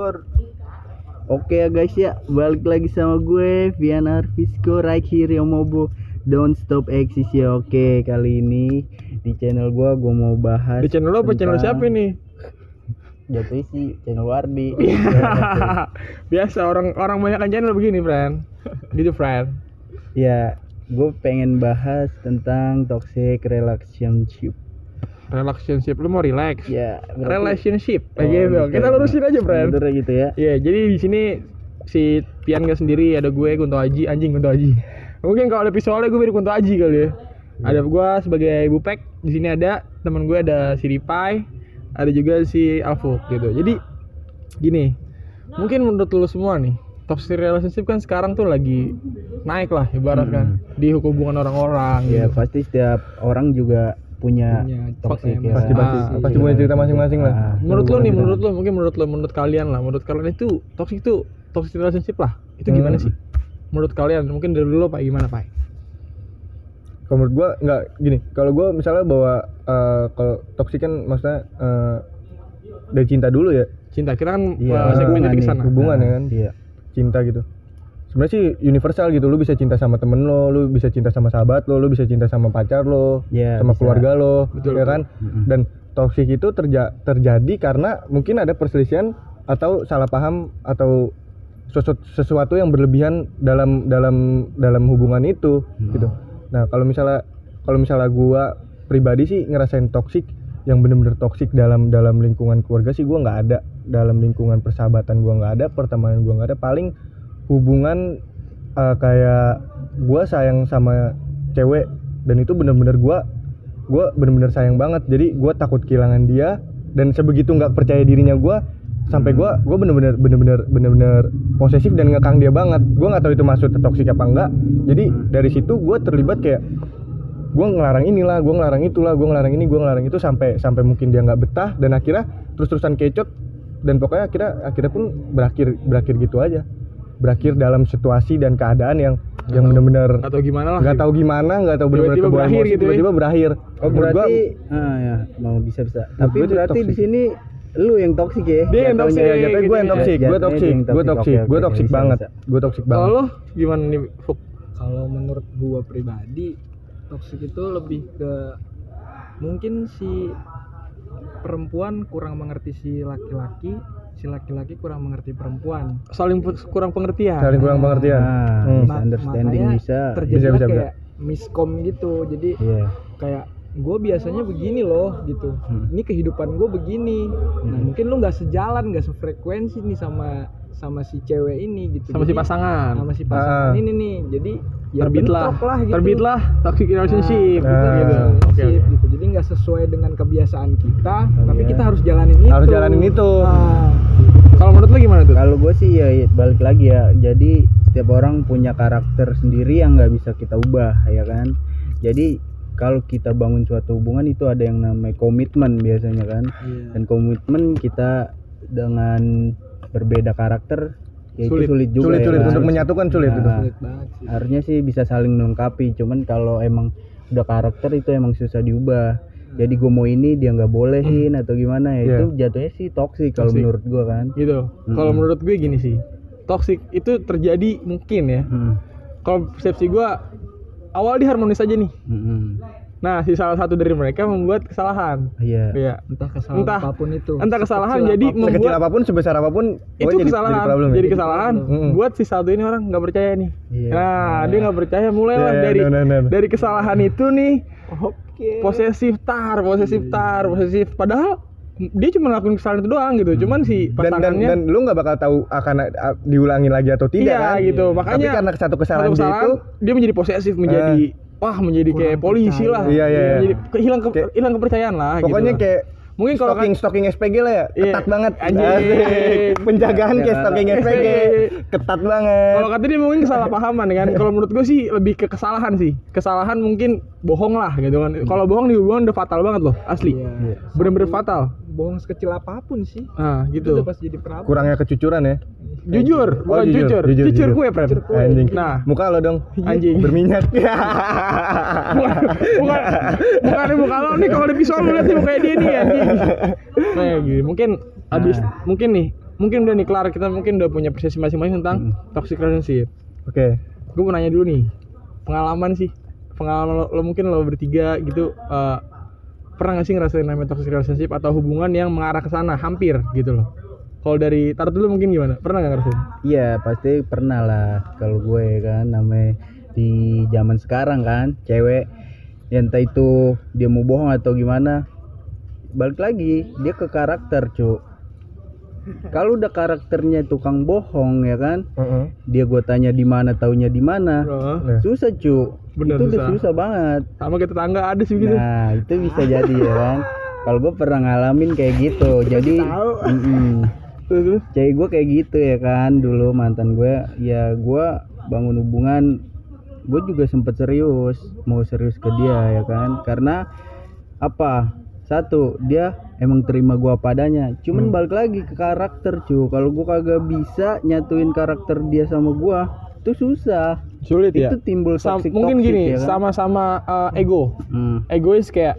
Record. Oke ya guys ya, balik lagi sama gue Vian Arvisco right here yang Mobo Don't stop exist ya. Oke, kali ini di channel gue gue mau bahas Di channel lo apa channel siapa ini? Jatuhnya sih channel Wardi. Biasa orang orang banyak kan channel begini, friend. Gitu, friend. ya, gue pengen bahas tentang toxic relationship. Relationship lu mau relax. Ya, berarti- Relationship. Oh, Kayak gitu. gitu. Kita lurusin aja. Bener gitu ya. Iya, jadi di sini si Pian gak sendiri, ada gue Kunto Aji, anjing Kunto Aji. Mungkin kalau ada visualnya gue mirip Kunto Aji kali ya. Ada gue sebagai Ibu Pek, di sini ada teman gue ada si Ripai, ada juga si Alfuk gitu. Jadi gini, mungkin menurut lu semua nih, toxic relationship kan sekarang tuh lagi naik lah ibarat kan di hubungan orang-orang Ya, gitu. pasti setiap orang juga punya Punya toxic ya. pasti pasti Ah, pasti iya. punya cerita masing-masing lah Ah, Menurut lu Hubungan nih, menurut lu mungkin menurut lu, menurut kalian lah, menurut kalian itu toxic itu toxic relationship lah. Itu gimana Hmm. sih? Menurut kalian mungkin dari dulu Pak gimana Pak? kalau menurut gua nggak gini kalau gua misalnya bawa eh, kalau toksik kan maksudnya eh, dari cinta dulu ya Cinta kita kan Iya, uh, segmennya hubungan ke sana. hubungan ya kan Iya. cinta gitu sebenarnya sih universal gitu lu bisa cinta sama temen lo lu bisa cinta sama sahabat lo lu bisa cinta sama pacar lo Iya, sama bisa. keluarga lo Betul, ya betul. kan Mm-mm. dan toksik itu terja- terjadi karena mungkin ada perselisihan atau salah paham atau sesu- sesuatu yang berlebihan dalam dalam dalam hubungan itu Hmm. gitu nah kalau misalnya kalau misalnya gua pribadi sih ngerasain toksik yang bener-bener toksik dalam dalam lingkungan keluarga sih gua nggak ada dalam lingkungan persahabatan gua nggak ada pertemanan gua nggak ada paling hubungan eh, kayak gua sayang sama cewek dan itu bener-bener gua gua bener-bener sayang banget. Jadi gua takut kehilangan dia dan sebegitu nggak percaya dirinya gua sampai gua gua bener-bener bener-bener bener-bener posesif dan ngekang dia banget. Gua nggak tahu itu maksud toksik apa enggak jadi dari situ gua terlibat kayak gue ngelarang inilah, gue ngelarang itulah, gue ngelarang ini, gue ngelarang itu sampai sampai mungkin dia nggak betah dan akhirnya terus-terusan kecot dan pokoknya akhirnya akhirnya pun berakhir berakhir gitu aja, berakhir dalam situasi dan keadaan yang yang tahu- benar-benar Nggak tahu gimana lah. nggak tahu gimana, nggak tahu benar-benar Tiba-tiba berakhir emosi, gitu ya. tiba-tiba berakhir. Oh, Menurut gua- berarti ah ya, mau bisa bisa. Tapi gue berarti di toxic. sini lu yang toksik ya? Dia yang toxic. ya, jatuhnya gue yang toksik, gue toksik, yang gue toxic. toksik, gue toksik banget, gue toksik Kalau banget. lo gimana nih Fuk? kalau menurut gua pribadi toksik itu lebih ke mungkin si perempuan kurang mengerti si laki-laki si laki-laki kurang mengerti perempuan Saling kurang pengertian. Saling kurang pengertian. Ah, Hmm. bisa understanding makanya bisa. terjadi Bisa, bisa, kayak miskom gitu jadi Iya. kayak gue biasanya begini loh gitu Hmm. ini kehidupan gue begini nah mungkin lu nggak sejalan nggak sefrekuensi nih sama sama si cewek ini gitu Sama si Jadi- pasangan. sama si pasangan Ah. ini nih jadi ya terbitlah, lah gitu terbitlah toxic relationship. Nah. gitu. Oke, Relationship oke. gitu. Jadi nggak sesuai dengan kebiasaan kita, tapi kita harus jalanin itu. Harus jalanin itu. Nah, Kalau menurut lo gimana tuh? Kalau gue sih ya balik lagi ya. Jadi setiap orang punya karakter sendiri yang nggak bisa kita ubah, ya kan. Jadi kalau kita bangun suatu hubungan itu ada yang namanya komitmen biasanya kan. Iya. Dan komitmen kita dengan berbeda karakter ya itu Sulit. sulit juga Sulit ya sulit kan? untuk menyatukan sulit. Nah, sulit banget sih. harusnya sih bisa saling melengkapi cuman kalau emang udah karakter itu emang susah diubah jadi gue mau ini dia nggak bolehin atau gimana ya Iya. itu jatuhnya sih toksik kalau menurut gue kan Gitu. Kalau Mm-mm. menurut gue gini sih. Toxic itu terjadi mungkin ya. Hmm. Kalau persepsi gue awal dia harmonis aja nih. Hmm. Nah, si salah satu dari mereka membuat kesalahan. iya Iya. Entah kesalahan Entah- apa pun itu. entah kesalahan Sekecil jadi apa pun. Sekecil membuat- apa pun sebesar apa pun itu jadi- kesalahan jadi problem jadi, ya. kesalahan Mm-mm. buat si satu ini orang nggak percaya nih Iya. nah dia nggak percaya mulailah Iya, dari nah, nah, nah. dari kesalahan itu nih Oke. posesif tar posesif tar posesif padahal dia cuma ngelakuin kesalahan itu doang gitu cuman si dan, dan, pasangannya dan lu nggak bakal tahu akan a- diulangi lagi atau tidak iya kan gitu makanya tapi karena satu kesalahan, satu dia kesalahan, itu dia menjadi posesif menjadi wah menjadi kayak polisi percaya. lah Iya, iya, iya. Menjadi ke- hilang ke- Kayak- hilang kepercayaan lah pokoknya gitu. kayak Mungkin kalau stalking kan- stalking SPG lah ya Iya. ketat banget Anjing. Penjagaan kayak Ya. stalking SPG ketat banget Kalau kata dia mungkin kesalahpahaman kan. Kalau menurut gue sih lebih ke kesalahan sih. Kesalahan mungkin bohong lah gitu kan. Kalau bohong di hubungan udah fatal banget loh, asli. Iya. Bener-bener fatal. Bohong sekecil apa pun sih. Nah, Itu gitu. udah pasti jadi problem. kurangnya kecucuran ya Jujur, Oh, bukan jujur, jujur. jujur, Jujur, jujur. kue, friend. Jujur kue. anjing Nah. muka lo dong Anjing. berminyak bukan bukan bukan muka lo nih kalau ada visual lu lihat nih mukanya dia nih anjing. Kayak gitu. Mungkin abis Nah. mungkin nih mungkin udah nih kelar kita mungkin udah punya persepsi masing-masing tentang Hmm. toxic relationship Oke. gue mau nanya dulu nih pengalaman sih pengalaman lo, lo mungkin lo bertiga gitu eh, pernah gak sih ngerasain namanya toxic relationship atau hubungan yang mengarah ke sana? Hampir gitu loh. Kalau dari taruh dulu mungkin gimana? Pernah gak ngerasain? Iya pasti pernah lah. Kalau gue kan namanya di zaman sekarang kan cewek ya entah itu dia mau bohong atau gimana balik lagi dia ke karakter cu kalau udah karakternya tukang bohong ya kan? Heeh. dia gue tanya di mana taunya di mana. Nah. susah cu. Bener, itu udah susah. susah banget. Sama kita tetangga ada sih gitu. Nah itu bisa jadi ya kan? Kalau gue pernah ngalamin kayak gitu. Jadi terus. cewek gue kayak gitu ya kan? Dulu mantan gue ya gue bangun hubungan gue juga sempet serius. Mau serius ke dia ya kan? Karena apa? Satu dia emang terima gua padanya. Cuman balik lagi ke karakter cu. Kalau gua kagak bisa nyatuin karakter dia sama gua itu susah. Sulit ya? itu timbul Sam- toxic mungkin toxic, gini ya kan? sama-sama eh, ego. Hmm. egois kayak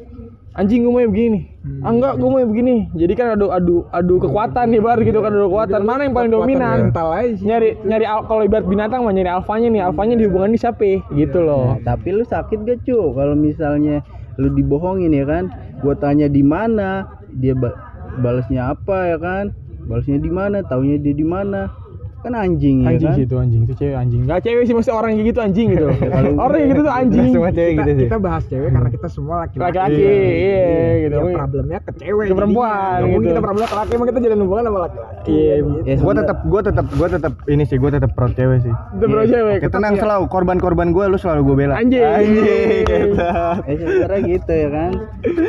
anjing gue mau begini. Ah enggak gue mau begini. Jadi kan adu adu adu kekuatan nih bar gitu kan adu kekuatan. mana yang paling dominan? mental aja sih nyari nyari al- kalau ibarat binatang mah nyari alfanya nih. Alfanya di hubungan ini siapa? Gitu loh. Nah, tapi lu sakit gak cu? Kalau misalnya lu dibohongin ya kan gua tanya di mana dia ba- balasnya apa ya kan? Balasnya di mana? Taunya dia di mana kan anjing, anjing ya kan sih itu anjing itu cewek anjing nggak cewek sih maksudnya orang kayak gitu anjing gitu orang kayak gitu tuh anjing Semua cewek kita, gitu sih. kita bahas cewek karena kita semua laki-laki laki-laki iya gitu ya problemnya ke cewek Ke perempuan. Nggak mungkin gitu. kita problemnya ke laki emang kita jalan hubungan sama laki-laki iya ya, Gue sebentar- tetap gue tetap gue tetap ini sih gue tetap pro cewek sih. itu bro cewek Oke, tenang selalu korban-korban gue lu selalu gue bela. Anjing. Anjing. ketat. eh sebenarnya gitu ya kan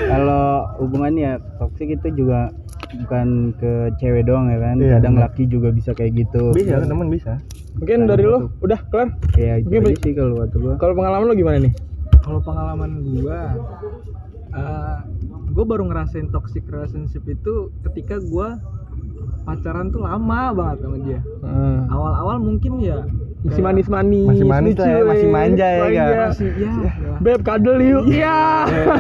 kalau hubungannya toksik itu juga bukan ke cewek doang ya kan? Iya, kadang benar. laki juga bisa kayak gitu. Bisa temen bisa. mungkin dari lo udah kelar? Ya itu aja sih kalau kata gua. kalau pengalaman lo gimana nih? Kalau pengalaman gua eh gua baru ngerasain toxic relationship itu ketika gua pacaran tuh lama banget sama dia. Ah. awal-awal mungkin ya masih kayak- manis-manis Masih manis lah ya, lucu, masih manja ya. Kak. masih ya, ya. beb kadel yuk iya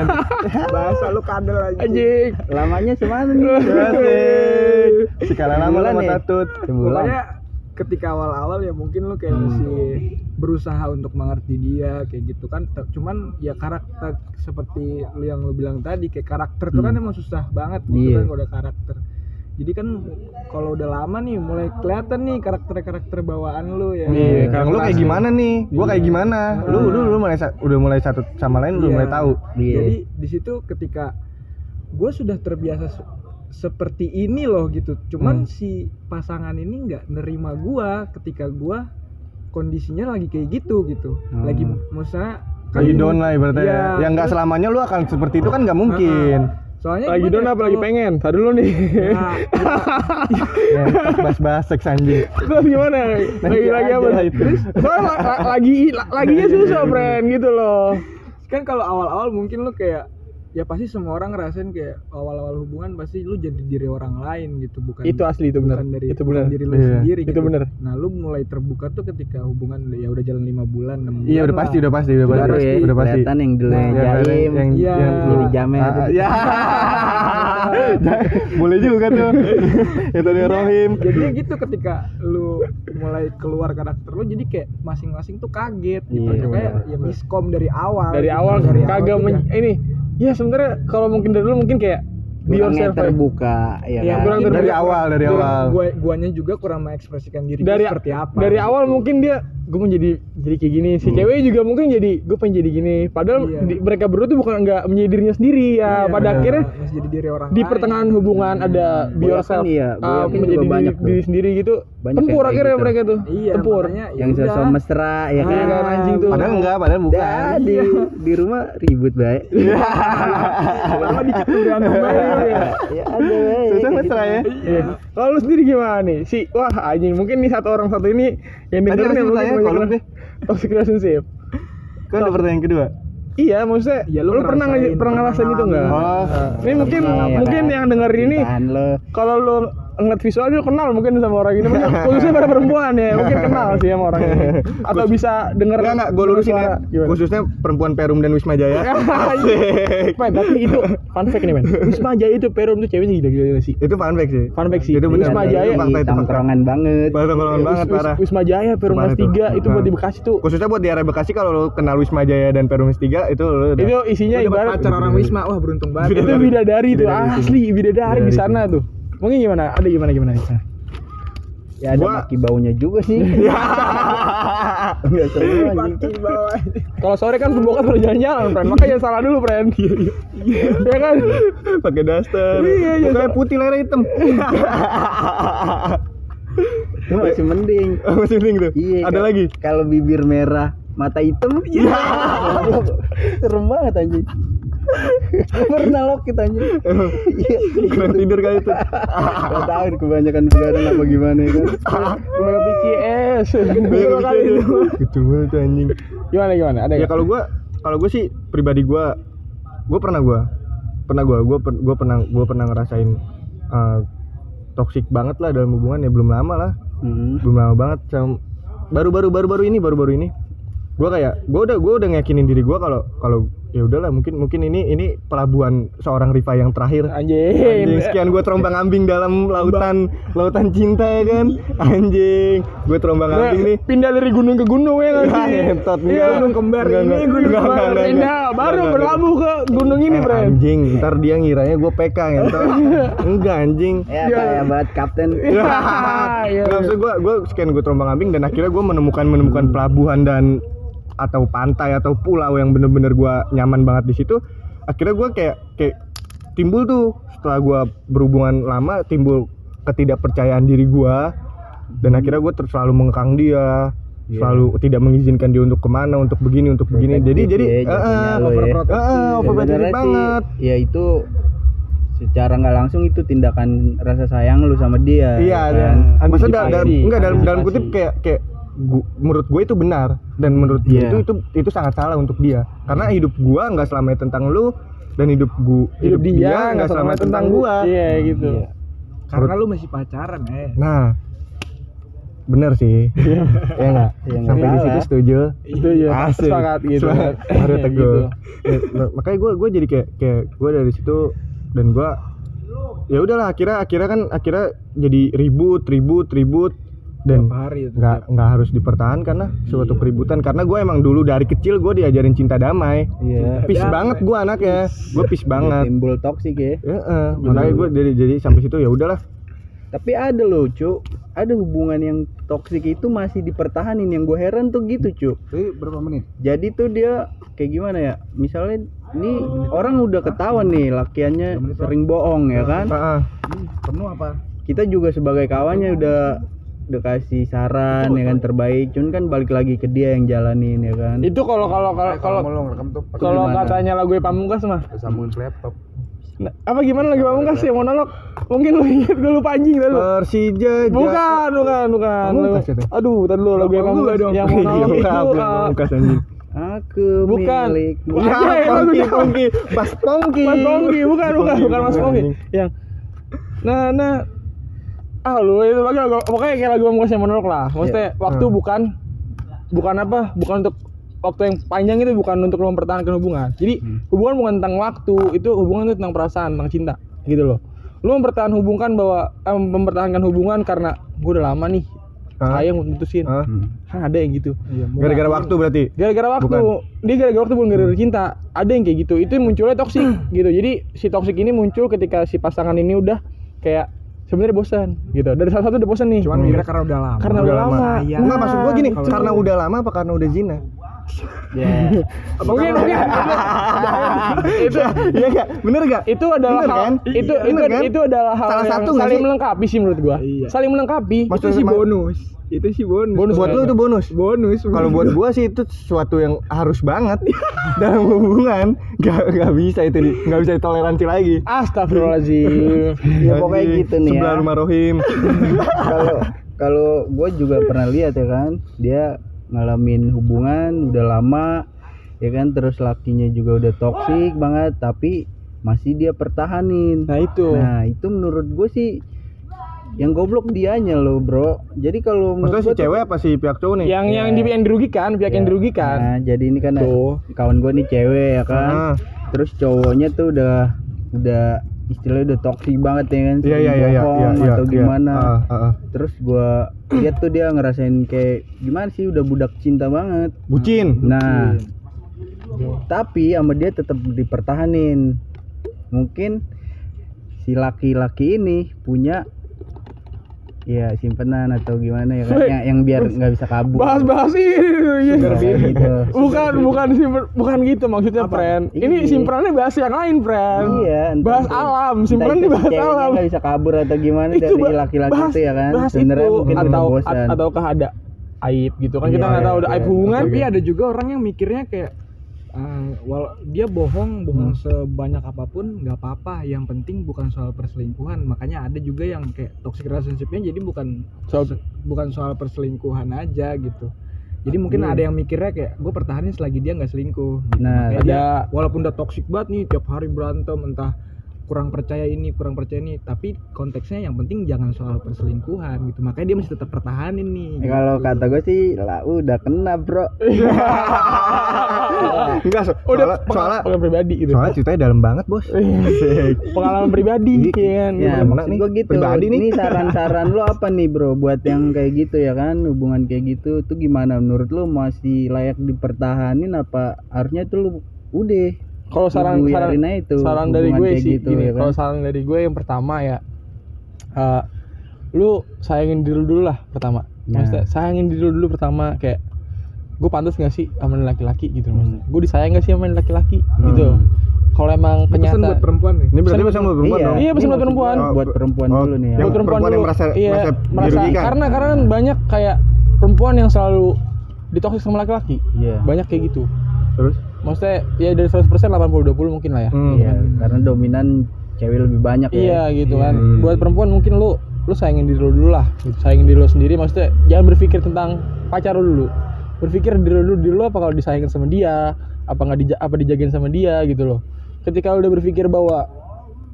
bahasa lu kadel aja anjing lamanya semana nih. Sekali lama lama ya? tatut. pokoknya ketika awal-awal ya mungkin lu kayak masih berusaha untuk mengerti dia kayak gitu kan cuman ya karakter seperti lu yang lu bilang tadi kayak karakter tuh kan Hmm. emang susah banget gitu Iya. kan kalau udah karakter jadi kan kalau udah lama nih mulai kelihatan nih karakter-karakter bawaan lu ya Iya, Yang lu kayak gimana nih? Gua kayak gimana? Lu lu lu mulai udah mulai satu sama lain udah Iya. mulai tahu. Iya. jadi di situ ketika gue sudah terbiasa se- seperti ini loh gitu cuman Hmm. si pasangan ini nggak nerima gua ketika gua kondisinya lagi kayak gitu gitu Hmm. lagi misalnya Lagi down lah ibaratnya. Iya, ya nggak terus- selamanya lu akan seperti itu kan nggak mungkin. Soalnya lagi down kayak apa? Lagi pengen? Tadi dulu nih. Nah, Ya, bahas-bahas seks anjing. terus gimana? Lagi lagi apa? terus soalnya la- la- lagi la- laginya susah friend gitu loh. Kan kalau awal-awal mungkin lu kayak ya pasti semua orang ngerasain kayak awal-awal hubungan pasti lu jadi diri orang lain gitu bukan itu asli itu benar bukan dari itu benar diri lu Iya, sendiri itu gitu. benar. nah lu mulai terbuka tuh ketika hubungan ya udah jalan lima bulan enam bulan Iya udah lah. pasti udah pasti udah baru pasti ya udah pasti. kelihatan yang dulu Nah, yang Yang jaim yang Iya. yang Jadi jamet Ah, itu. ya. Boleh juga tuh. Itu dari Rohim. jadinya gitu ketika lu mulai keluar karakter lu jadi kayak masing-masing tuh kaget gitu Iya, kayak ya miskom dari awal dari gitu. awal Dari kagak udah- ini ya sebenarnya kalau mungkin dari dulu mungkin kayak be kurangnya yourself ya. terbuka ya Iya, kan kurang Mungkin Dari awal, dari awal. gua guanya juga kurang mengekspresikan diri dari seperti apa dari gitu. awal mungkin dia gue mau jadi jadi kayak gini si cewek juga mungkin jadi gue pengen jadi gini padahal Iya. di- mereka berdua tuh bukan nggak menjadi dirinya sendiri ya Iya, pada benar. akhirnya masih jadi diri orang di lain. pertengahan hubungan ada be yourself iya, uh, menjadi diri, banyak tuh. diri sendiri gitu Banyak tempur akhirnya gitu. mereka tuh iya tempur makanya ya yang udah. sosok mesra ya Iya kan kan, anjing tuh. Padahal enggak, padahal bukan. Di di rumah ribut baik lama berantem aja ya. ya ada baik Susah mesra ya. Iya. Kalau lu sendiri gimana nih? Si wah anjing mungkin nih satu orang satu ini yang dengerin masih yang deh. toxic relationship. Kan ada pertanyaan kedua. Iya, maksudnya Ya, lu lu, pernah pernah ngerasain itu enggak? Oh. ini mungkin Iya, mungkin yang dengerin ini kalau lu ngeliat visual dia kenal mungkin sama orang ini khususnya pada perempuan ya mungkin kenal sih sama orang ini atau bisa denger Enggak enggak, gue lurusin ya. Gimana? Khususnya perempuan Perum dan Wisma Jaya. Asik. Men, tapi itu fun fact nih men Wisma Jaya itu Perum tuh ceweknya gila-gila sih Itu fun fact sih. Fun fact sih Itu. Wisma Jaya itu tongkrongan banget Tongkrongan banget parah. Wisma Jaya Perum Mas itu. 3 itu buat di Bekasi tuh Khususnya buat di area Bekasi kalau lu kenal Wisma Jaya dan Perum 3 itu udah itu isinya ibarat pacar orang Wisma wah beruntung banget itu bidadari tuh asli bidadari di sana tuh mungkin gimana? Ada gimana gimana? Nih ya ada Gua- maki baunya juga sih. Enggak seru anjing. kalau sore kan pembokat pada jalan-jalan friend makanya salah dulu friend ya kan? Pakai daster. Iya, iya. Mukanya putih leher hitam. itu masih mending. Masih mending tuh. iya Ada kalau- lagi. kalau bibir merah mata hitam. Iya. Serem banget anjing Pernah lokit anjing. Iya Kurang tidur kali itu. Gak tau kebanyakan begadang apa gimana ya kan. Mega BCS Iya, Gitu banget anjing. gimana gimana? Ada Ya kalau gua kalau gua sih pribadi gua gua pernah gua. Pernah gua gua gua pernah gua pernah ngerasain uh, toxic banget lah dalam hubungan ya belum lama lah. Hmm. belum lama banget Sam- baru-baru baru-baru ini baru-baru ini. Gua kayak gua udah gua udah ngeyakinin diri gua kalau kalau ya udahlah mungkin mungkin ini ini pelabuhan seorang Riva yang terakhir. Anjing. Anjing, sekian gue terombang ambing dalam lautan lautan cinta ya kan? Anjing gue terombang Nah, ambing nih. pindah dari gunung ke gunung ya nggak Ya, sih? ngentot, Iya, enggak. gunung kembar Enggak, ini enggak. gunung Enggak, kembar. enggak, enggak, pindah baru berlabuh ke gunung ini Eh, friend anjing ntar dia ngiranya gue PK ngentot enggak anjing. Ya kayak banget kapten. Iya. Nggak, maksud gue gue sekian gue terombang ambing dan akhirnya gue menemukan menemukan pelabuhan dan atau pantai atau pulau yang bener-bener gue nyaman banget di situ akhirnya gue kayak kayak timbul tuh setelah gue berhubungan lama timbul ketidakpercayaan diri gue dan akhirnya gue selalu mengekang dia Iya. selalu tidak mengizinkan dia untuk ke mana untuk begini untuk begini jadi jadi ya, ya. overprotective. Banget ya itu secara nggak langsung itu tindakan rasa sayang lu sama dia Iya, ya dan kan? maksudnya da- dalam enggak dalam dalam kutip kayak kayak gu- menurut gue itu benar. Dan menurut dia Iya. itu itu itu sangat salah untuk dia. Karena hidup gua nggak selamanya tentang lu dan hidup gua hidup dia nggak selamanya tentang gua. iya gitu. Iya. karena lu masih pacaran eh. Nah. Bener sih. Ya nggak? Iya, nggak? Sampai di situ salah. setuju. Itu ya Asik. semangat gitu. Baru teguh. Gitu. Ya, nah, makanya gue gue jadi kayak kayak gue dari situ dan gue ya udahlah akhirnya akhirnya kan akhirnya jadi ribut ribut ribut dan Tiap hari itu, nggak nggak harus dipertahankan lah suatu keributan. Karena gue emang dulu dari kecil gue diajarin cinta damai. Iya. Pis banget gue anaknya. Gue pis banget. Timbul toksik ya. Ya eh, makanya gue jadi jadi sampai situ ya udahlah. Tapi ada loh cu ada hubungan yang toksik itu masih dipertahanin. Yang gue heran tuh gitu cu Jadi berapa menit? Jadi tuh dia kayak gimana ya? Misalnya ini orang udah ketahuan nih lakiannya sering bohong ya kan? Penuh apa? Kita juga sebagai kawannya udah udah kasih saran ya kan terbaik. Cuman kan balik lagi ke dia yang jalanin ya kan. Itu kalau kalau kalau kalau kalau katanya lagu pamungkas mah sambungin laptop. Nah, apa gimana lagi pamungkas ya? Monolog. Mungkin lu inget gue lupa anjing tadi lu. Persija bukan bukan bukan. Itu? aduh tadi lu lagu Bapak pamungkas gua dong. yang Iya, monolog itu maaf, uh, Pamungkas, anjing. aku Bukan. Wah, Ya, Anjay, Pongki. Pongki, Bas Pongki. Mas Pongki bukan bukan bukan Mas Pongki. Yang nah nah ah lu itu lagi lagu- pokoknya kayak lagu yang monolog lah. Maksudnya waktu Hmm. bukan bukan apa bukan untuk waktu yang panjang itu bukan untuk lo mempertahankan hubungan. Jadi hubungan bukan tentang waktu itu hubungan itu tentang perasaan tentang cinta gitu loh. Lo mempertahankan hubungan bahwa eh, mempertahankan hubungan karena gue udah lama nih Hah? sayang mutusin. Hah? kan ada yang gitu. Gara-gara waktu berarti. gara-gara waktu. Dia gara-gara waktu bukan gara-gara cinta. Ada yang kayak gitu. Itu munculnya toksik gitu. Jadi si toksik ini muncul ketika si pasangan ini udah kayak sebenarnya bosan gitu dari salah satu udah bosan nih cuman mikirnya karena udah lama karena udah lama Sayang. Enggak maksud gua gini, karena udah lama apa karena udah zina? ya mungkin mungkin itu Iya enggak? Bener enggak? itu adalah Bener hal kan? itu Iya, itu bener kan? itu adalah hal Salah yang satu nggak saling sih? melengkapi sih menurut gua Iya. saling melengkapi Maksud itu sih bonus itu sih bonus Bonus buat lu itu bonus. bonus Kalau buat gua sih itu sesuatu yang harus banget dalam hubungan. Gak gak bisa itu gak bisa ditoleransi lagi. astagfirullahaladzim ya pokoknya gitu nih ya Sebelah rumah Rohim. kalau kalau gue juga pernah lihat ya kan dia ngalamin hubungan udah lama ya kan terus lakinya juga udah toksik banget tapi masih dia pertahanin nah itu nah itu menurut gue sih yang goblok dianya loh bro jadi kalau Maksudnya si cewek apa si pihak cowok nih? yang yang di yang dirugikan pihak yang dirugikan nah jadi ini kan Tuh. kawan gue nih cewek ya kan Ah. terus cowoknya tuh udah udah istilahnya udah toksik banget ya kan Iya iya sering iya iya bohong iya iya. atau iya. gimana Ah, ah, ah. terus gua lihat tuh dia ngerasain kayak gimana sih udah budak cinta banget Bucin. nah tapi sama dia tetap dipertahanin mungkin si laki-laki ini punya ya simpenan atau gimana ya kan? Woi, yang, yang biar nggak bisa kabur. bahas-bahas ini iya. Gitu. bukan bukan simpen bukan gitu maksudnya friend. Ini Iya. simpenannya bahas yang lain friend. Iya, bahas itu- alam. Simpenan ini bahas alam. nggak bisa kabur atau gimana Itu dari laki-laki itu ya kan? bahas sebenarnya itu, mungkin atau bosan. atau ada aib gitu kan? Kita Iya, nggak tahu ada iya, aib iya. hubungan tapi ada juga orang yang mikirnya kayak eh, wal dia bohong bohong sebanyak apa pun nggak apa-apa. Yang penting bukan soal perselingkuhan. Makanya ada juga yang kayak toxic relationshipnya jadi bukan Soal- se- bukan soal perselingkuhan aja gitu. Jadi mungkin Iya. ada yang mikirnya kayak gue pertahanin selagi dia nggak selingkuh. Gitu. Nah, Makanya dia, ada- walaupun udah toxic banget nih tiap hari berantem entah kurang percaya ini kurang percaya ini tapi konteksnya yang penting jangan soal perselingkuhan gitu makanya dia masih tetap pertahanin nih Ya, kalau gitu. kata gue sih lah udah kena bro Enggak, so- udah soalnya, soalnya, pengalaman pribadi gitu soalnya ceritanya dalam banget, Bos. Asik. pengalaman pribadi Iya. ya kan ya Gimana maksud nih? gue gitu Pribadi nih. ini saran-saran lo apa nih bro buat yang kayak gitu ya kan hubungan kayak gitu tuh gimana menurut lo masih layak dipertahanin apa harusnya tuh lo udah kalau saran saran itu saran dari gue sih gitu, gini ya kan? kalau saran dari gue yang pertama ya eh, lu sayangin diri lu dulu lah pertama Nah. maksudnya sayangin diri lu dulu pertama kayak gue pantas gak sih sama nih laki-laki gitu maksudnya gue disayang gak sih sama laki-laki gitu kalau emang Ini pesan buat perempuan nih Ini berarti Pesan pesan buat perempuan iya dong. Iya, pesan Ini buat perempuan. gua buat perempuan Oh, dulu nih ya buat perempuan, perempuan yang merasa- iya, merasa merasa dirugikan. karena karena kan banyak kayak perempuan yang selalu ditoksis sama laki-laki Iya. banyak kayak gitu Terus? Maksudnya ya dari 100% 80 20 mungkin lah ya Hmm. Iya, karena dominan cewek lebih banyak ya. Iya gitu kan. Iya. Buat perempuan mungkin lu lu sayangin diri lu dulu lah. Gitu. Sayangin diri lu sendiri maksudnya jangan berpikir tentang pacar lu dulu. Berpikir diri lu diri lu apa kalau disayangin sama dia, apa nggak dija- apa dijagain sama dia gitu loh. Ketika lu udah berpikir bahwa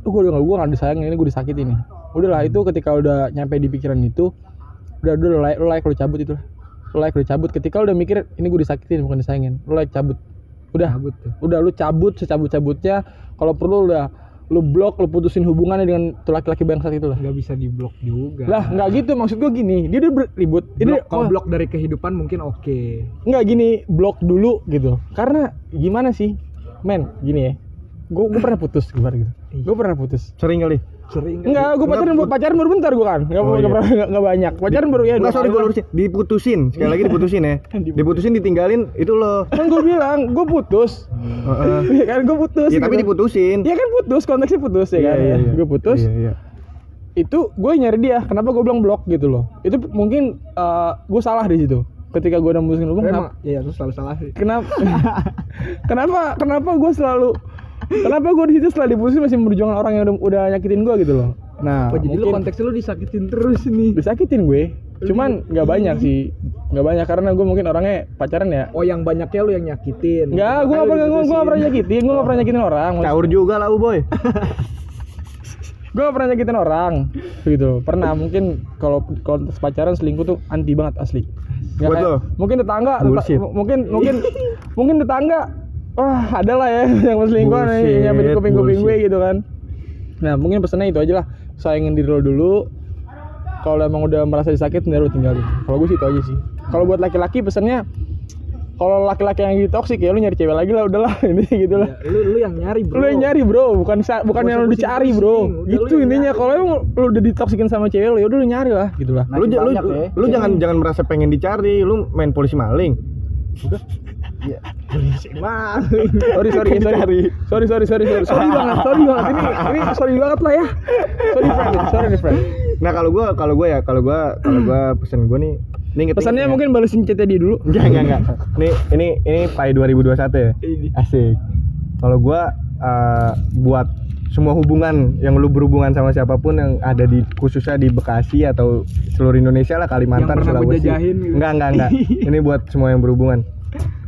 "Oh, gue udah gak gue nggak disayangin ini gue disakitin nih. Udahlah itu ketika udah nyampe di pikiran itu udah udah lu like lu like lu cabut itu lah. Lu like lu cabut ketika lu udah mikir ini gue disakitin bukan disayangin. Lu like cabut. Udah. Cabut tuh. udah lu cabut secabut-cabutnya. Kalau perlu udah lu blok lu putusin hubungannya dengan tuh laki-laki bangsat itu lah. Nggak bisa diblok juga. Lah nggak gitu. Maksud gua gini dia udah ribut. Ini kalau oh, blok dari kehidupan mungkin oke. Nggak gini blok dulu gitu. Karena gimana sih? Men gini ya. Gua, gua pernah putus gitu. Gua pernah putus. Sering kali. Sering kan? Enggak, gua pacaran Enggak, pacaran baru bentar gua kan. Enggak Oh, iya. pernah enggak, enggak banyak. Pacaran baru ya. Enggak, sorry gue lurusin. Diputusin. Sekali lagi diputusin ya. Diputusin. Ditinggalin itu lo. Kan gua bilang, gua putus. Heeh. Iya kan gua putus. Ya tapi gitu. diputusin. Ya kan putus, konteksnya putus ya kan. Gue putus. Iya, iya. itu gue nyari dia kenapa gue bilang blok gitu loh itu mungkin gue salah di situ ketika gue udah mutusin emang kenapa iya terus selalu salah sih kenapa kenapa kenapa gue selalu kenapa gue di situ setelah diputusin masih memperjuangkan orang yang udah, udah nyakitin gue gitu loh? Nah oh jadi lu mungkin konteksnya lu disakitin terus nih disakitin gue. Cuman nggak banyak sih. Nggak banyak karena gue mungkin orangnya pacaran ya. Oh yang banyaknya lu yang nyakitin. Enggak, gue gak pernah, gue diputusin. gak pernah nyakitin, gue gak pernah nyakitin orang. Caur juga lah, boy. Gue gak pernah nyakitin orang gitu. Pernah, mungkin kalau kalau pacaran selingkuh tuh anti banget asli. Nggak Buat kayak- lo? Mungkin tetangga, teta- mungkin mungkin mungkin tetangga Wah ada lah ya yang selingkuh nih Bullshit, Yang di kuping-kuping gue bullshit. gitu kan. Nah mungkin pesannya itu aja lah. Sayangin diri lo dulu. Kalau emang udah merasa disakitin, ya lo tinggalin. Kalau gue sih itu aja sih. Kalau buat laki-laki pesannya kalau laki-laki yang gitu toksik ya lu nyari cewek lagi lah udahlah ini gitu lah. Ya, lu lu yang nyari bro lu yang nyari bro. Bukan sa- bukan yang lu dicari bro. Udah lu gitu intinya. kalau emang lu udah ditoksikin sama cewek lu ya udah lu nyari lah gitu lah. Lu, ja- lu, banyak ya. lu jangan jangan merasa pengen dicari, lu main polisi maling. maling sorry sorry sorry sorry sorry sorry sorry sorry banget sorry banget ini ini sorry banget lah ya sorry friend sorry nih friend Nah, kalau gua kalau gua ya, kalau gua kalau gua pesen gua nih ini inget pesannya mungkin balesin chatnya dia dulu enggak enggak enggak. Nih ini ini Pai 2021 ya. Asik. Kalau gua eh, buat semua hubungan yang lu berhubungan sama siapa pun yang ada di khususnya di Bekasi atau seluruh Indonesia lah Kalimantan Yang pernah Sulawesi. ngejajahin gitu. Enggak enggak enggak. ini buat semua yang berhubungan.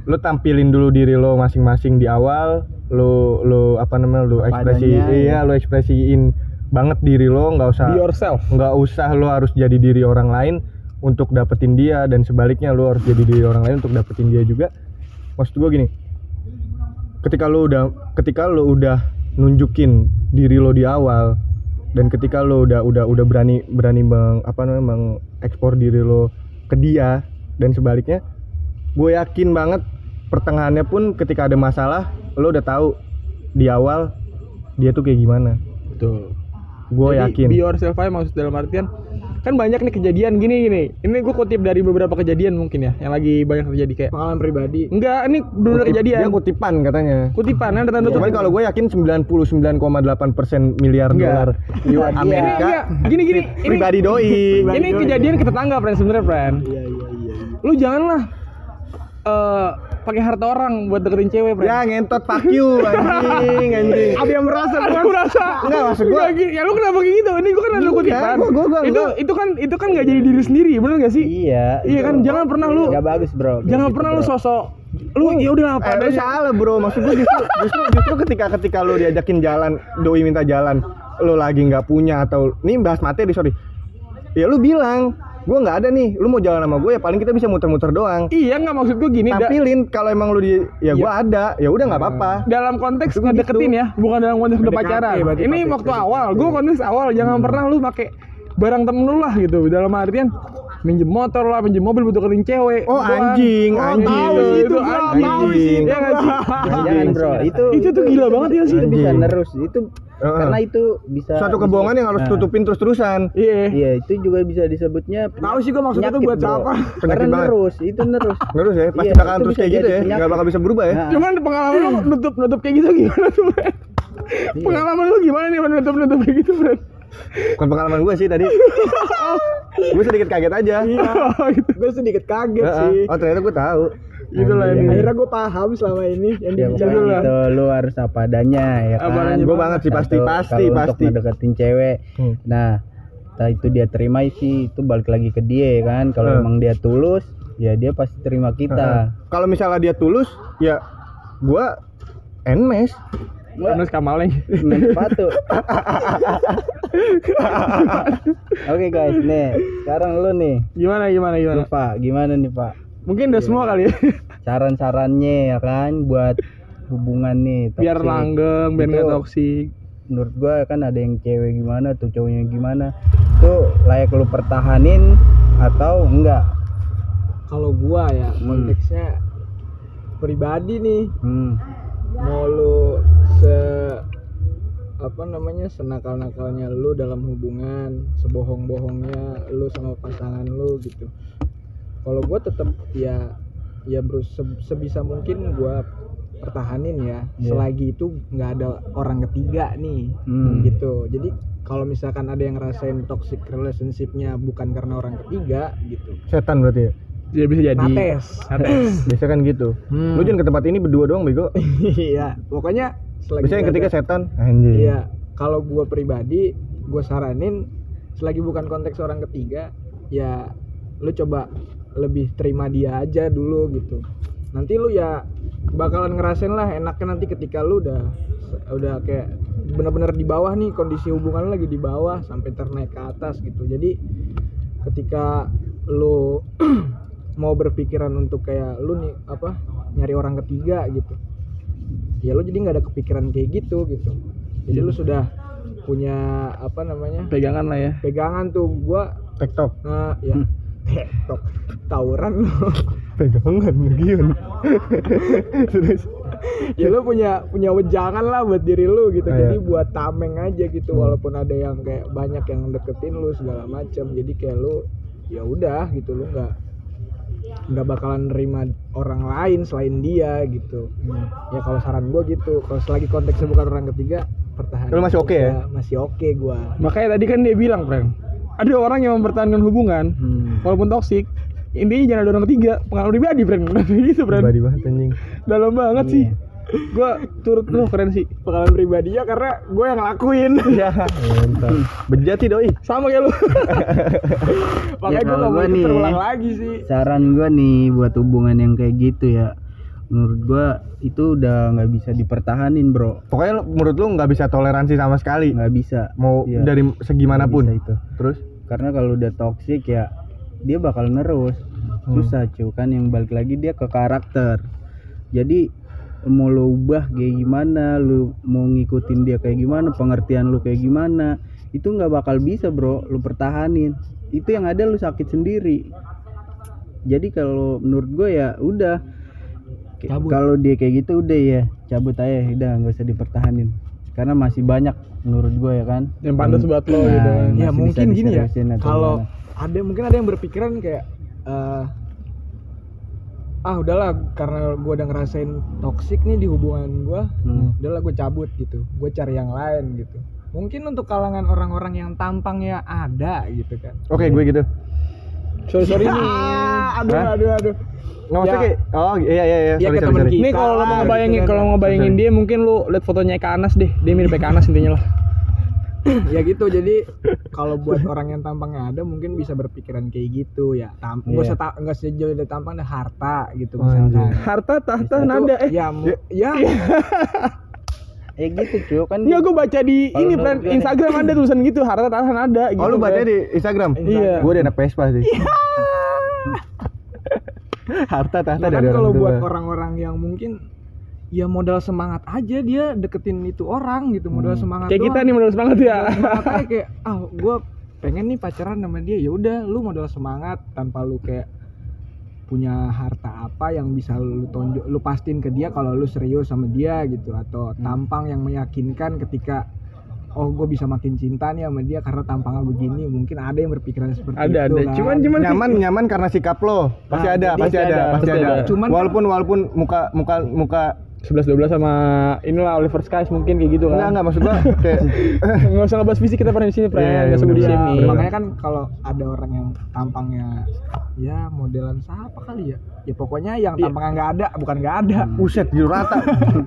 Lu tampilin dulu diri lo masing-masing di awal, lu lu apa namanya lu ekspresi adanya, iya ya. lu ekspresiin banget diri lo nggak usah be yourself nggak usah lo harus jadi diri orang lain untuk dapetin dia dan sebaliknya lo harus jadi diri orang lain untuk dapetin dia juga maksud gue gini ketika lo udah ketika lo udah nunjukin diri lo di awal dan ketika lo udah udah udah berani berani meng, apa namanya mengekspor diri lo ke dia dan sebaliknya gue yakin banget pertengahannya pun ketika ada masalah lo udah tahu di awal dia tuh kayak gimana. Betul. Gue yakin. be yourself aja maksud dalam artian kan banyak nih kejadian gini gini. Ini gue kutip dari beberapa kejadian mungkin ya yang lagi banyak terjadi kayak pengalaman pribadi. Enggak ini benar Kutip- kejadian. dia kutipan katanya. Kutipan ada tanda Cuman kalau gue yakin 99,8% miliar Enggak. dolar Iya, ini Amerika enggak gini gini ini pribadi doi. ini kejadian ke tetangga friend sebenarnya friend iya iya iya. Lu janganlah eh pakai harta orang buat deketin cewek friend Ya ngentot fuck you anjing anjing. ada yang merasa ada yang merasa. Enggak, maksud gua- Enggak, ya lu kenapa kayak gitu? Ini gua kan Enggak, kutipan. gua- gua- gua- itu gua- itu kan itu kan nggak jadi diri sendiri bener gak sih? Iya iya kan? Jangan pernah lu nggak bagus bro. Jangan gitu, pernah lu bro. sosok lu ya udah apa Eh, lu salah bro, maksud gue justru, justru justru ketika ketika lu diajakin jalan, doi minta jalan, lu lagi nggak punya atau nih bahas materi sorry, ya lu bilang, gue nggak ada nih, lu mau jalan sama gue ya paling kita bisa muter-muter doang. iya nggak maksud gua gini Tampilin kalau emang lu di, ya gue ada, ya udah nggak apa-apa. dalam konteks Itu ngedeketin ya bukan dalam konteks udah pacaran berarti ini waktu PDKT. awal. Gua konteks awal. Jangan pernah lu pakai barang temen lu lah gitu. Dalam artian minjem motor lah minjem mobil buat deketin cewek Oh doang. anjing, Oh, anjing. tahu sih itu Gua anjing tahu sih itu Iya nggak sih jangan bro itu Itu tuh gila banget ya sih. itu bisa nerus itu karena itu bisa Suatu kebohongan yang harus Nah, tutupin terus-terusan. iya iya itu juga bisa disebutnya Tahu sih gua maksudnya tuh penyakit, buat bro. siapa. Karena nerus itu nerus Terus ya, pasti Iya, bakalan itu terus kayak gitu ya, nggak bakal bisa berubah ya. Nah, cuman pengalaman lu nutup nutup kayak gitu gimana tuh? Iya. pengalaman lu gimana nih nutup nutup kayak gitu Bren? Bukan pengalaman gue sih tadi. gue sedikit kaget aja. Oh, gitu. gue sedikit kaget Heeh. sih Oh ternyata gue tahu. Itulah Anjing. ini. akhirnya gue paham selama ini yang ya pokoknya lah. gitu lu harus apa adanya ya Apa kan Gua banget sih, pasti, Satu, pasti, kalau pasti. untuk ngedeketin cewek Hmm. nah itu dia terima sih itu balik lagi ke dia ya kan kalau Hmm. emang dia tulus ya dia pasti terima kita Kalau misalnya dia tulus, ya gua enmes. Terus kamalnya main sepatu. Oke guys nih sekarang lu nih. Gimana gimana gimana? Lu, Pak gimana nih Pak? Mungkin udah semua kali ya. Saran-sarannya ya kan buat hubungan nih biar toxic. langgeng biar nggak toksik menurut gua kan ada yang cewek gimana tuh cowoknya gimana tuh layak lu pertahanin atau enggak? Kalau gua ya Hmm. konteksnya pribadi nih. Hmm. mau lu se apa namanya senakal-nakalnya lu dalam hubungan sebohong-bohongnya lu sama pasangan lu gitu kalau gua tetap ya ya bro se- sebisa mungkin gua pertahanin ya Iya. selagi itu nggak ada orang ketiga nih Hmm. gitu jadi kalau misalkan ada yang ngerasain toxic relationshipnya bukan karena orang ketiga gitu Setan berarti ya. dia bisa jadi nates Nates. Biasa kan gitu. Hmm. Lu jangan ke tempat ini berdua doang bego. iya pokoknya selagi Biasanya yang ketiga ada- setan. Anjing. Iya, kalau gua pribadi, gua saranin selagi bukan konteks orang ketiga, ya lu coba lebih terima dia aja dulu gitu. Nanti lu ya bakalan ngerasain lah enaknya nanti ketika lu udah udah kayak bener-bener di bawah nih kondisi hubungan lu lagi di bawah sampai ternaik ke atas gitu. Jadi ketika lu mau berpikiran untuk kayak lu nih apa nyari orang ketiga gitu ya lu jadi nggak ada kepikiran kayak gitu gitu. Jadi lu sudah punya apa namanya? Pegangan lah ya. Pegangan tuh. Gua TikTok. nah ya. TikTok tawuran lu. Pegangan Gion. Terus. Ya lu punya punya wejangan lah buat diri lu gitu. Ah, jadi iya. buat tameng aja gitu walaupun ada yang kayak banyak yang deketin lu segala macam jadi kayak lu ya udah gitu. Lu nggak nggak bakalan nerima orang lain selain dia gitu ya kalau saran gua gitu kalau selagi konteksnya bukan orang ketiga pertahanan Lu masih oke ya? aja. masih oke gua makanya tadi kan dia bilang Pren ada orang yang mempertahankan hubungan Hmm. walaupun toksik intinya jangan ada orang ketiga pengalaman pribadi Pren gitu Pren pribadi banget anjing. dalam banget Iya. sih gua turut lu keren sih pengalaman pribadinya karena gue yang ngelakuin. Ya, mantap. Bejat sih doi. sama kayak lu. Makanya gue kalau gak mau nih- terulang lagi sih. saran gua nih buat hubungan yang kayak gitu ya. Menurut gua itu udah nggak bisa dipertahanin bro. Pokoknya menurut lu nggak bisa toleransi sama sekali. nggak bisa. Mau Iya. dari segi mana pun. Nggak bisa itu. Terus? Karena kalau udah toxic ya dia bakal nerus. Susah cuy kan yang balik lagi dia ke karakter. Jadi mau lo ubah kayak gimana lu mau ngikutin dia kayak gimana pengertian lu kayak gimana itu nggak bakal bisa bro lu pertahanin. Itu yang ada lu sakit sendiri. Jadi kalau menurut gue ya udah kalau dia kayak gitu udah ya cabut aja udah nggak usah dipertahanin. Karena masih banyak menurut gue ya kan. Yang pantas buat lo Nah, gitu kan. masih ya mungkin gini ya kalau ada mungkin ada yang berpikiran kayak eh, ah udahlah karena gua udah ngerasain toksik nih di hubungan gua Hmm. udahlah gue cabut gitu gue cari yang lain gitu mungkin untuk kalangan orang-orang yang tampangnya ada gitu kan oke gue gitu. Sorry sorry nih. aduh Hah? aduh aduh Nggak maksudnya Ya. kayak oh iya iya iya Ya, sorry sorry, sorry. kita. Nih kalau lo mau Gitu ngebayangin kan. kalau mau ngebayangin dia mungkin lu lihat fotonya ke Anas deh. Dia mirip kayak Anas intinya lah. Ya gitu jadi kalau buat orang yang tampangnya ada mungkin bisa berpikiran kayak gitu ya tam nggak Iya. usah ta- nggak usah jauh dari tampang ada harta gitu Oh, misalkan anjir. Harta tahta Itu, nada eh. ya ya eh gitu cuy kan Enggak gue baca di Kalau ini gue- Instagram ada tulisan gitu harta tahta nada gitu. Oh lu baca friend. di Instagram? Iya. Gue udah anak Vespa sih. Harta tahta Nah, kan dari kalau orang tua. buat orang-orang yang mungkin ya modal semangat aja dia deketin itu orang gitu modal semangat Kayak kita doang. nih modal semangat ya. Modal semangat aja kayak ah gue pengen nih pacaran sama dia ya udah lu modal semangat tanpa lu kayak punya harta apa yang bisa lu tonjok lu pastiin ke dia kalau lu serius sama dia gitu atau tampang yang meyakinkan ketika oh gue bisa makin cinta nih sama dia karena tampangnya begini mungkin ada yang berpikiran seperti Ada itu ada. kan. Cuman cuman nyaman nyaman karena sikap lo pasti Nah, ada pasti pasti ada ada, pasti pasti ada ada. Cuman kan- walaupun walaupun muka muka muka 11 12 sama inilah Oliver Skies mungkin kayak gitu enggak kan. enggak maksud gua kayak Enggak usah ngebahas fisik kita pernah di sini, friend. Iya, iya, Enggak usah di bener. sini. Bener. makanya kan kalau ada orang yang tampangnya ya modelan siapa kali ya ya pokoknya yang Iya. tampangnya nggak ada bukan nggak ada buset gitu rata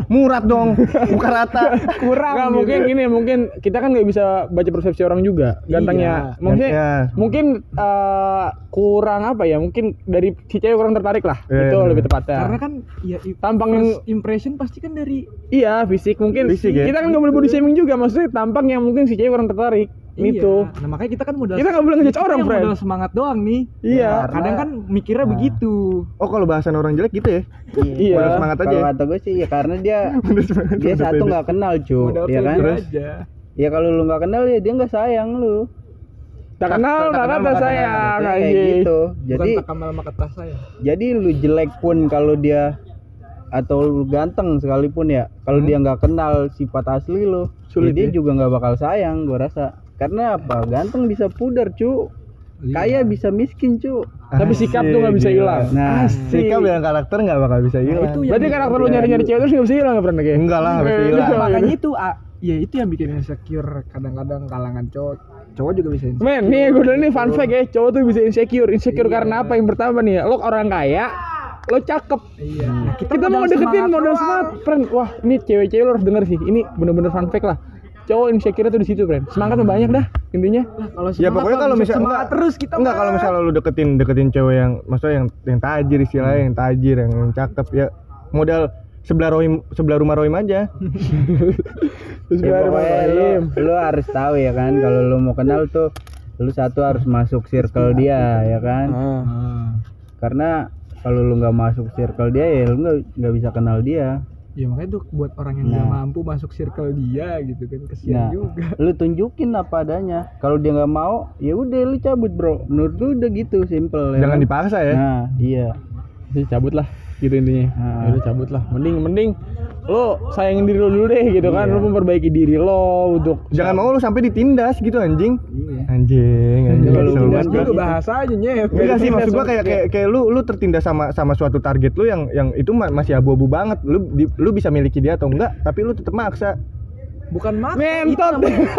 murat dong bukan rata kurang Nggak, gitu. mungkin gini, mungkin kita kan nggak bisa baca persepsi orang juga. Gantengnya, Iya. Iya. mungkin eh, kurang apa ya? Mungkin dari si cewek kurang tertarik lah. Iya, itu iya, lebih tepatnya. karena kan ya Tampang yang- impression pasti kan dari iya fisik mungkin. Fisik ya? Kita kan nggak boleh body shaming juga. Maksudnya tampang yang mungkin si cewek kurang tertarik. Itu. Iya. Nah makanya kita kan modal Kita nggak boleh ngejudge kita orang, yang friend. modal semangat doang nih. Iya. Nah, kadang kan mikirnya Nah. begitu. oh kalau bahasan orang jelek gitu ya Iya. Modal semangat aja kalau ya? kata gue sih ya karena dia dia satu nggak kenal cu Modal ya kan Terus? aja. ya kalau lu nggak kenal ya dia nggak sayang lu Tak kenal, tak kenal, kata tak saya. Kayak gitu jadi tak saya. jadi lu jelek pun kalau dia atau lu ganteng sekalipun ya kalau dia nggak kenal sifat asli lu Sulit ya dia ya? juga nggak bakal sayang gua rasa karena apa ganteng bisa pudar cu kaya bisa miskin cu Tapi sikap tuh nggak bisa hilang. nah sikap dan karakter nggak bakal bisa Nah, hilang itu yang Berarti karakter lu nyari-nyari cewek terus nggak bisa hilang nggak pernah kayak? enggak lah pasti hilang iya. makanya itu ah, ya itu yang bikin insecure kadang-kadang kalangan cowok cowok juga bisa insecure. Men, nih gue udah nih fun fact ya, cowok tuh bisa insecure. Insecure karena apa? Yang pertama nih, lo orang kaya, lo cakep. Iya. Nah, Kita, mau modal deketin modal semangat, friend. Wah, ini cewek-cewek lo harus denger sih. Ini bener-bener fun fact lah. Cowok insecure tuh di situ, friend. Semangat mah banyak dah intinya. Kalau ya pokoknya kalau bisa misalnya semangat terus kita enggak kalau misalnya lu deketin deketin cewek yang maksudnya yang yang tajir istilahnya yang tajir yang, yang cakep ya modal sebelah rohim sebelah rumah rohim aja Terus ya, baru pokoknya lu, Ibrahim. lu harus tahu ya kan kalau lu mau kenal tuh lu satu harus masuk circle dia ya kan. Ah. karena kalau lu nggak masuk circle dia ya lu nggak nggak bisa kenal dia Ya makanya tuh buat orang yang nggak Nah. mampu masuk circle dia gitu kan kesian nah juga. lu tunjukin apa adanya kalau dia nggak mau ya udah lu cabut bro menurut gua udah gitu simple ya jangan kan? dipaksa ya nah iya Jadi cabut lah gitu intinya. Ah. Ya udah cabut lah. Mending mending lo sayangin diri lo dulu deh gitu kan. Iya. Lo memperbaiki diri lo untuk jangan mau lu sampai ditindas gitu anjing iya anjing anjing kesel tindas gua. bahasa aja nyet. Enggak sih maksud gua kayak kayak kayak lu lu tertindas sama sama suatu target lu yang yang itu ma- masih abu-abu banget. Lu di- lu bisa miliki dia atau enggak, tapi lu tetap maksa. Bukan maksa. itu Mentot. namanya-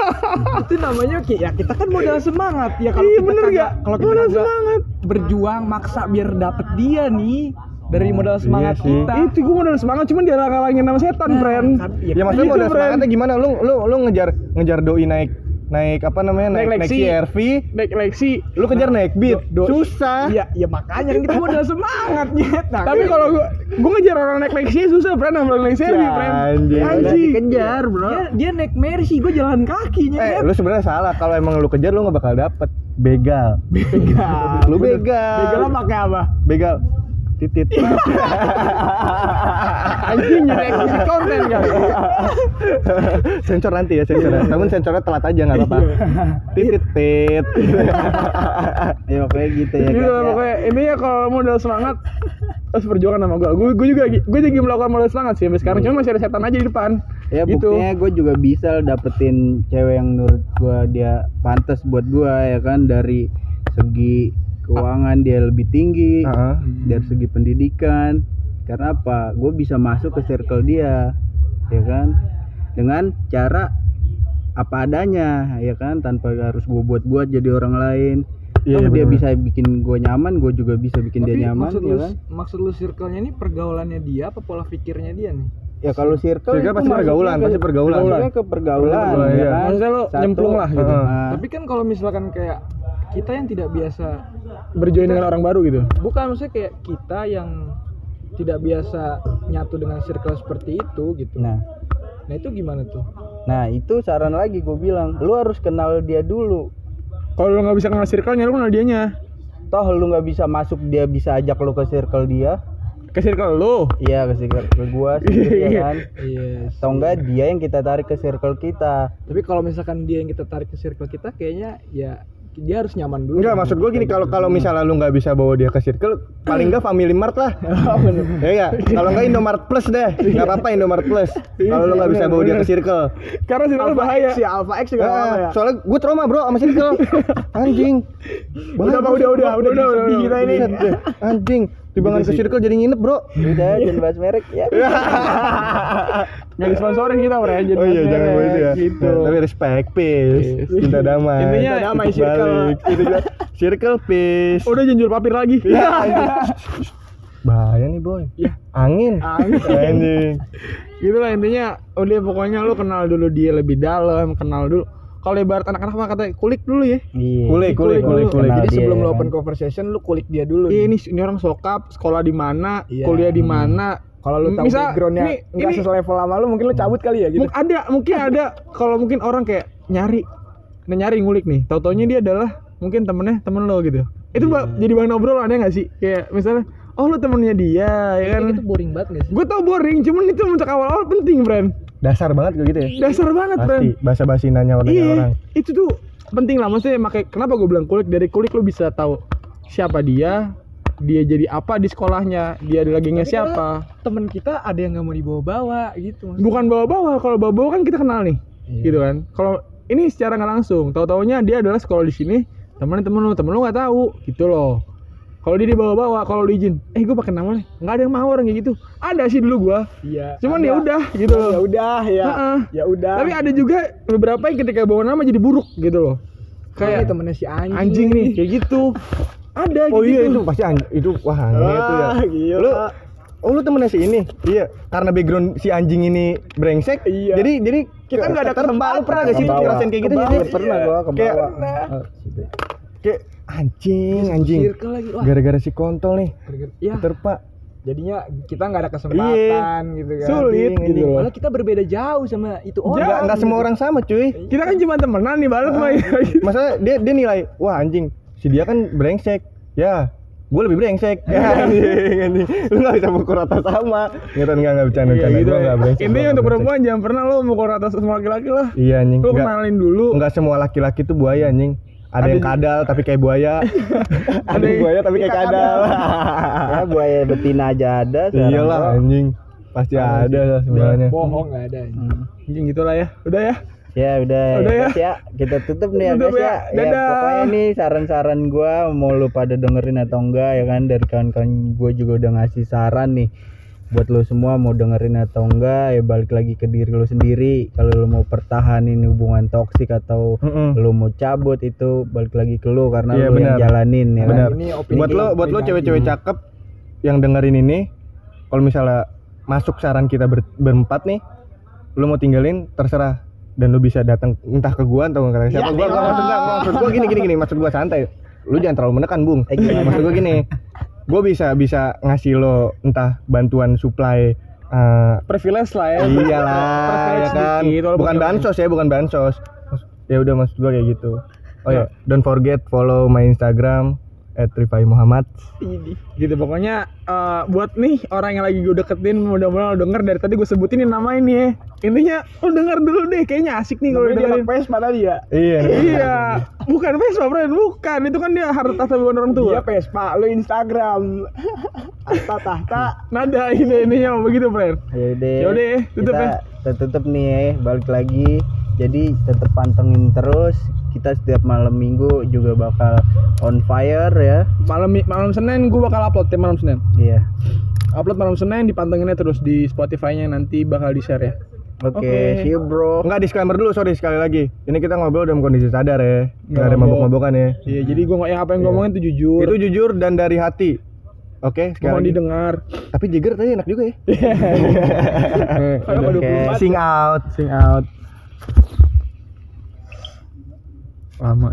itu namanya ya kita kan modal semangat ya kalau Iya, kita bener kagak- kalau kita semangat. berjuang maksa biar dapet dia nih dari modal semangat sih. kita Itu gue modal semangat cuman dihalang-halangin sama setan, Nah, friend. kan, Ya, ya, maksudnya gitu, modal friend. semangatnya gimana? Lu lu lu ngejar ngejar doi naik naik apa namanya Naik naik naik, Lexi. CRV naik Lexi lu kejar naik beat do- susah Iya, ya makanya kan kita modal semangat nyet. Nah, tapi kalau gua gua ngejar orang naik Lexi susah friend sama orang naik Ya, friend anjing. Anjing dikejar bro dia, dia naik Mercy, gue jalan kaki eh nyet. lu sebenarnya salah kalau emang lu kejar lu nggak bakal dapet begal Begal. lu begal Begal lo pakai apa? begal titit. Anjing nyari konten kan sensor nanti ya sensor namun sensornya telat aja nggak apa-apa. Titit tit. Ya pokoknya gitu ya gitu guys, lah ya. pokoknya kalau modal semangat harus perjuangan sama gua. Gua, gua juga gua juga melakukan modal semangat sih sampai sekarang. Cuma masih ada setan aja di depan. Ya gitu. buktinya gue juga bisa dapetin cewek yang menurut gue dia pantas buat gue ya kan? Dari segi keuangan dia lebih tinggi Heeh. dari segi pendidikan karena apa gue bisa masuk ke circle dia ya kan dengan cara apa adanya ya kan tanpa harus gue buat-buat jadi orang lain Iya, iya, dia bener-bener. bisa bikin gue nyaman gue juga bisa bikin Tapi dia nyaman maksud ya lu, kan maksud lu circle-nya ini pergaulannya dia apa pola pikirnya dia nih? ya kalau circle, Circle itu pasti pergaulan, ke- pasti pergaulan. masuknya ke pergaulan, Pergaulan, ya iya. kan? Maksudnya lu nyemplung lah gitu. Nah, Tapi kan kalau misalkan kayak kita yang tidak biasa berjoin dengan orang baru gitu bukan maksudnya kayak kita yang tidak biasa nyatu dengan circle seperti itu gitu. nah Nah, itu gimana tuh? Nah itu saran lagi gue bilang, lu harus kenal dia dulu. kalau lu nggak bisa kenal circle-nya lu kenal dianya Toh lu nggak bisa masuk dia bisa ajak lu ke circle dia. ke circle lu Iya ke circle ke gua sendiri ya kan. Iya. Atau enggak dia yang kita tarik ke circle kita. Tapi kalau misalkan dia yang kita tarik ke circle kita kayaknya ya dia harus nyaman dulu. Enggak, maksud gue gini kalau kalau misalnya lu nggak bisa bawa dia ke circle, paling nggak Family Mart lah. ya ya. Kalau nggak Indomart Plus deh, nggak apa-apa Indomart Plus. Kalau lu nggak bisa bawa dia ke circle. karena circle lu bahaya si Alpha X juga apa ya? soalnya gue trauma bro sama circle. Anjing. udah Bahaya, udah udah udah udah udah sedih kita ini. Buset deh. Timbangan ke circle jadi nginep bro. Udah jangan bahas merek ya. nggak disponsorin kita bre jadi Oh iya jangan itu ya. gitu Nah, tapi respect peace. Cinta damai. Intinya damai, circle. balik. Itu juga. Circle peace. udah jangan jual papir lagi Ya, anjing. Bahaya nih boy. Iya. Angin. Angin. Anjing. gitu lah intinya udah pokoknya lu kenal dulu dia lebih dalam kenal dulu kalau ibarat anak-anak mah kata kulik dulu ya Iya. Kulik, kulik, kulik, kulik. Jadi dia, sebelum ya lu kan. open conversation lu kulik dia dulu. Iya nih. ini ini orang sokap sekolah di mana Iya. kuliah di mana Kalau lu tahu Misal, backgroundnya nggak selevel sama lu mungkin lu cabut kali ya gitu. Ada mungkin ada kalau mungkin orang kayak nyari nah nyari ngulik nih tau taunya dia adalah mungkin temennya temen lo gitu itu ba- jadi bahan obrolan ya nggak sih kayak misalnya oh lu temennya dia ya kan Itu boring banget gak sih? gue tau boring cuman itu untuk awal-awal penting friend Dasar banget kayak gitu ya. dasar banget Pasti friend basa-basi nanya orang iya orang. itu tuh penting lah maksudnya makanya kenapa gue bilang kulik dari kulik lu bisa tahu siapa dia dia jadi apa di sekolahnya dia lagi nge siapa Temen kita ada yang nggak mau dibawa-bawa gitu. maksudnya. bukan bawa-bawa kalau bawa-bawa kan kita kenal nih Iya. gitu kan kalau ini secara nggak langsung tahu taunya dia adalah sekolah di sini temen temen lu temen lu nggak tahu gitu loh kalau dia dibawa-bawa kalau diizin eh gue pakai nama nih nggak ada yang mau orang kayak gitu ada sih dulu gua Iya. cuman ya udah gitu loh Ya udah ya. Ya udah. tapi ada juga beberapa yang ketika bawa nama jadi buruk gitu loh kayak temennya si anjing. anjing nih kayak gitu ada Oh gitu iya itu pasti anj- itu wah anjing itu ya. Wah, gila. Lu Oh lu temennya si ini? Iya, karena background si anjing ini brengsek. Iya. Jadi jadi Kita nggak ada kesempatan. Lu pernah gak sih ngerasain kayak gitu? Jadi pernah gua ke Kayak- bawah. Pernah. Oh, gitu. kayak anjing anjing. Gara-gara si kontol nih Ya. terpa. Jadinya kita nggak ada kesempatan gitu kan. sulit Anjing, gitu anjing. loh kita berbeda jauh sama itu orang. Enggak enggak semua orang sama cuy. kita kan cuma temenan nih balas mah ya Masalah dia dia nilai, wah anjing, si dia kan brengsek. Ya, gue lebih brengsek. Ya, anjing, anjing. Lu gak bisa pukul rata sama. Nggak enggak enggak bercanda Iya, bercanda. gitu Gua ya. enggak brengsek. Gua untuk nggak perempuan jangan pernah lo mau atas sama laki-laki lah. Iya anjing. Lo Enggak, kenalin dulu. enggak semua laki-laki tuh buaya anjing. Ada, Ada yang kadal tapi kayak buaya. ada yang buaya tapi kayak kadal. Ya buaya betina aja ada. Iyalah bro. anjing. Pasti ada lah sebenarnya. Bohong nggak ada. anjing. Hmm. Anjing gitulah ya. Udah ya. Ya udah, Udah ya. guys ya. Kita tutup nih ya Tutup guys ya. ya. Ya, Dadah. pokoknya nih saran-saran gua mau lu pada dengerin atau enggak ya kan dari kawan-kawan gua juga udah ngasih saran nih buat lo semua mau dengerin atau enggak ya balik lagi ke diri lo sendiri. Kalau lo mau pertahanin hubungan toksik atau Mm-mm. lo mau cabut itu balik lagi ke lo karena Iya, lo yang jalanin ya Benar. kan? Ini opini Buat lo buat lo cewek-cewek cakep yang dengerin ini kalau misalnya masuk saran kita ber- berempat nih lu mau tinggalin terserah. Dan lu bisa datang entah ke gua atau ke siapa. Gua gua maksud gua maksud gua gini gini gini. Maksud gua santai. Lu jangan terlalu menekan bung. Eh, maksud gua gini gua bisa bisa ngasih lo entah bantuan supply eh, privilege lah ya. iyalah ya kan? dikit, walaupun bukan bansos ya bukan bansos. Ya udah maksud gua kayak gitu. Oh ya don't forget follow my instagram at Rifai Muhammad. Ini. gitu pokoknya eh, buat nih orang yang lagi gue deketin mudah-mudahan lo denger. Dari tadi gue sebutin nih nama ini ya. Intinya lo denger dulu deh. Kayaknya asik nih kalau dia dengerin anak PES padahal dia iya. Iya. Bukan Vespa bro. Bukan. Itu kan dia harta tahta bukan orang tua. Dia Vespa. Lu Instagram. Tahta tahta. Nada gitu ininya begitu friend Yaudah, Yaudah, tutup kita, ya. kita tutup nih ya, balik lagi. Jadi tetap pantengin terus. Kita setiap malam minggu juga bakal on fire ya. malam malam Senin gue bakal upload tiap malam Senin Iya. upload malam Senin dipantenginnya terus di Spotify-nya nanti bakal di share ya Oke, Oke. see you bro. Enggak disclaimer dulu, sorry sekali lagi. Ini kita ngobrol dalam kondisi sadar ya. Enggak Nggak ada mabok. mabok-mabokan ya. iya jadi gue yang apa yang gue ngomongin itu jujur Itu jujur dan dari hati. Oke, sekali mohon lagi. didengar Tapi Jigger tadi enak juga ya. Oke. 24? Sing out. sing out lama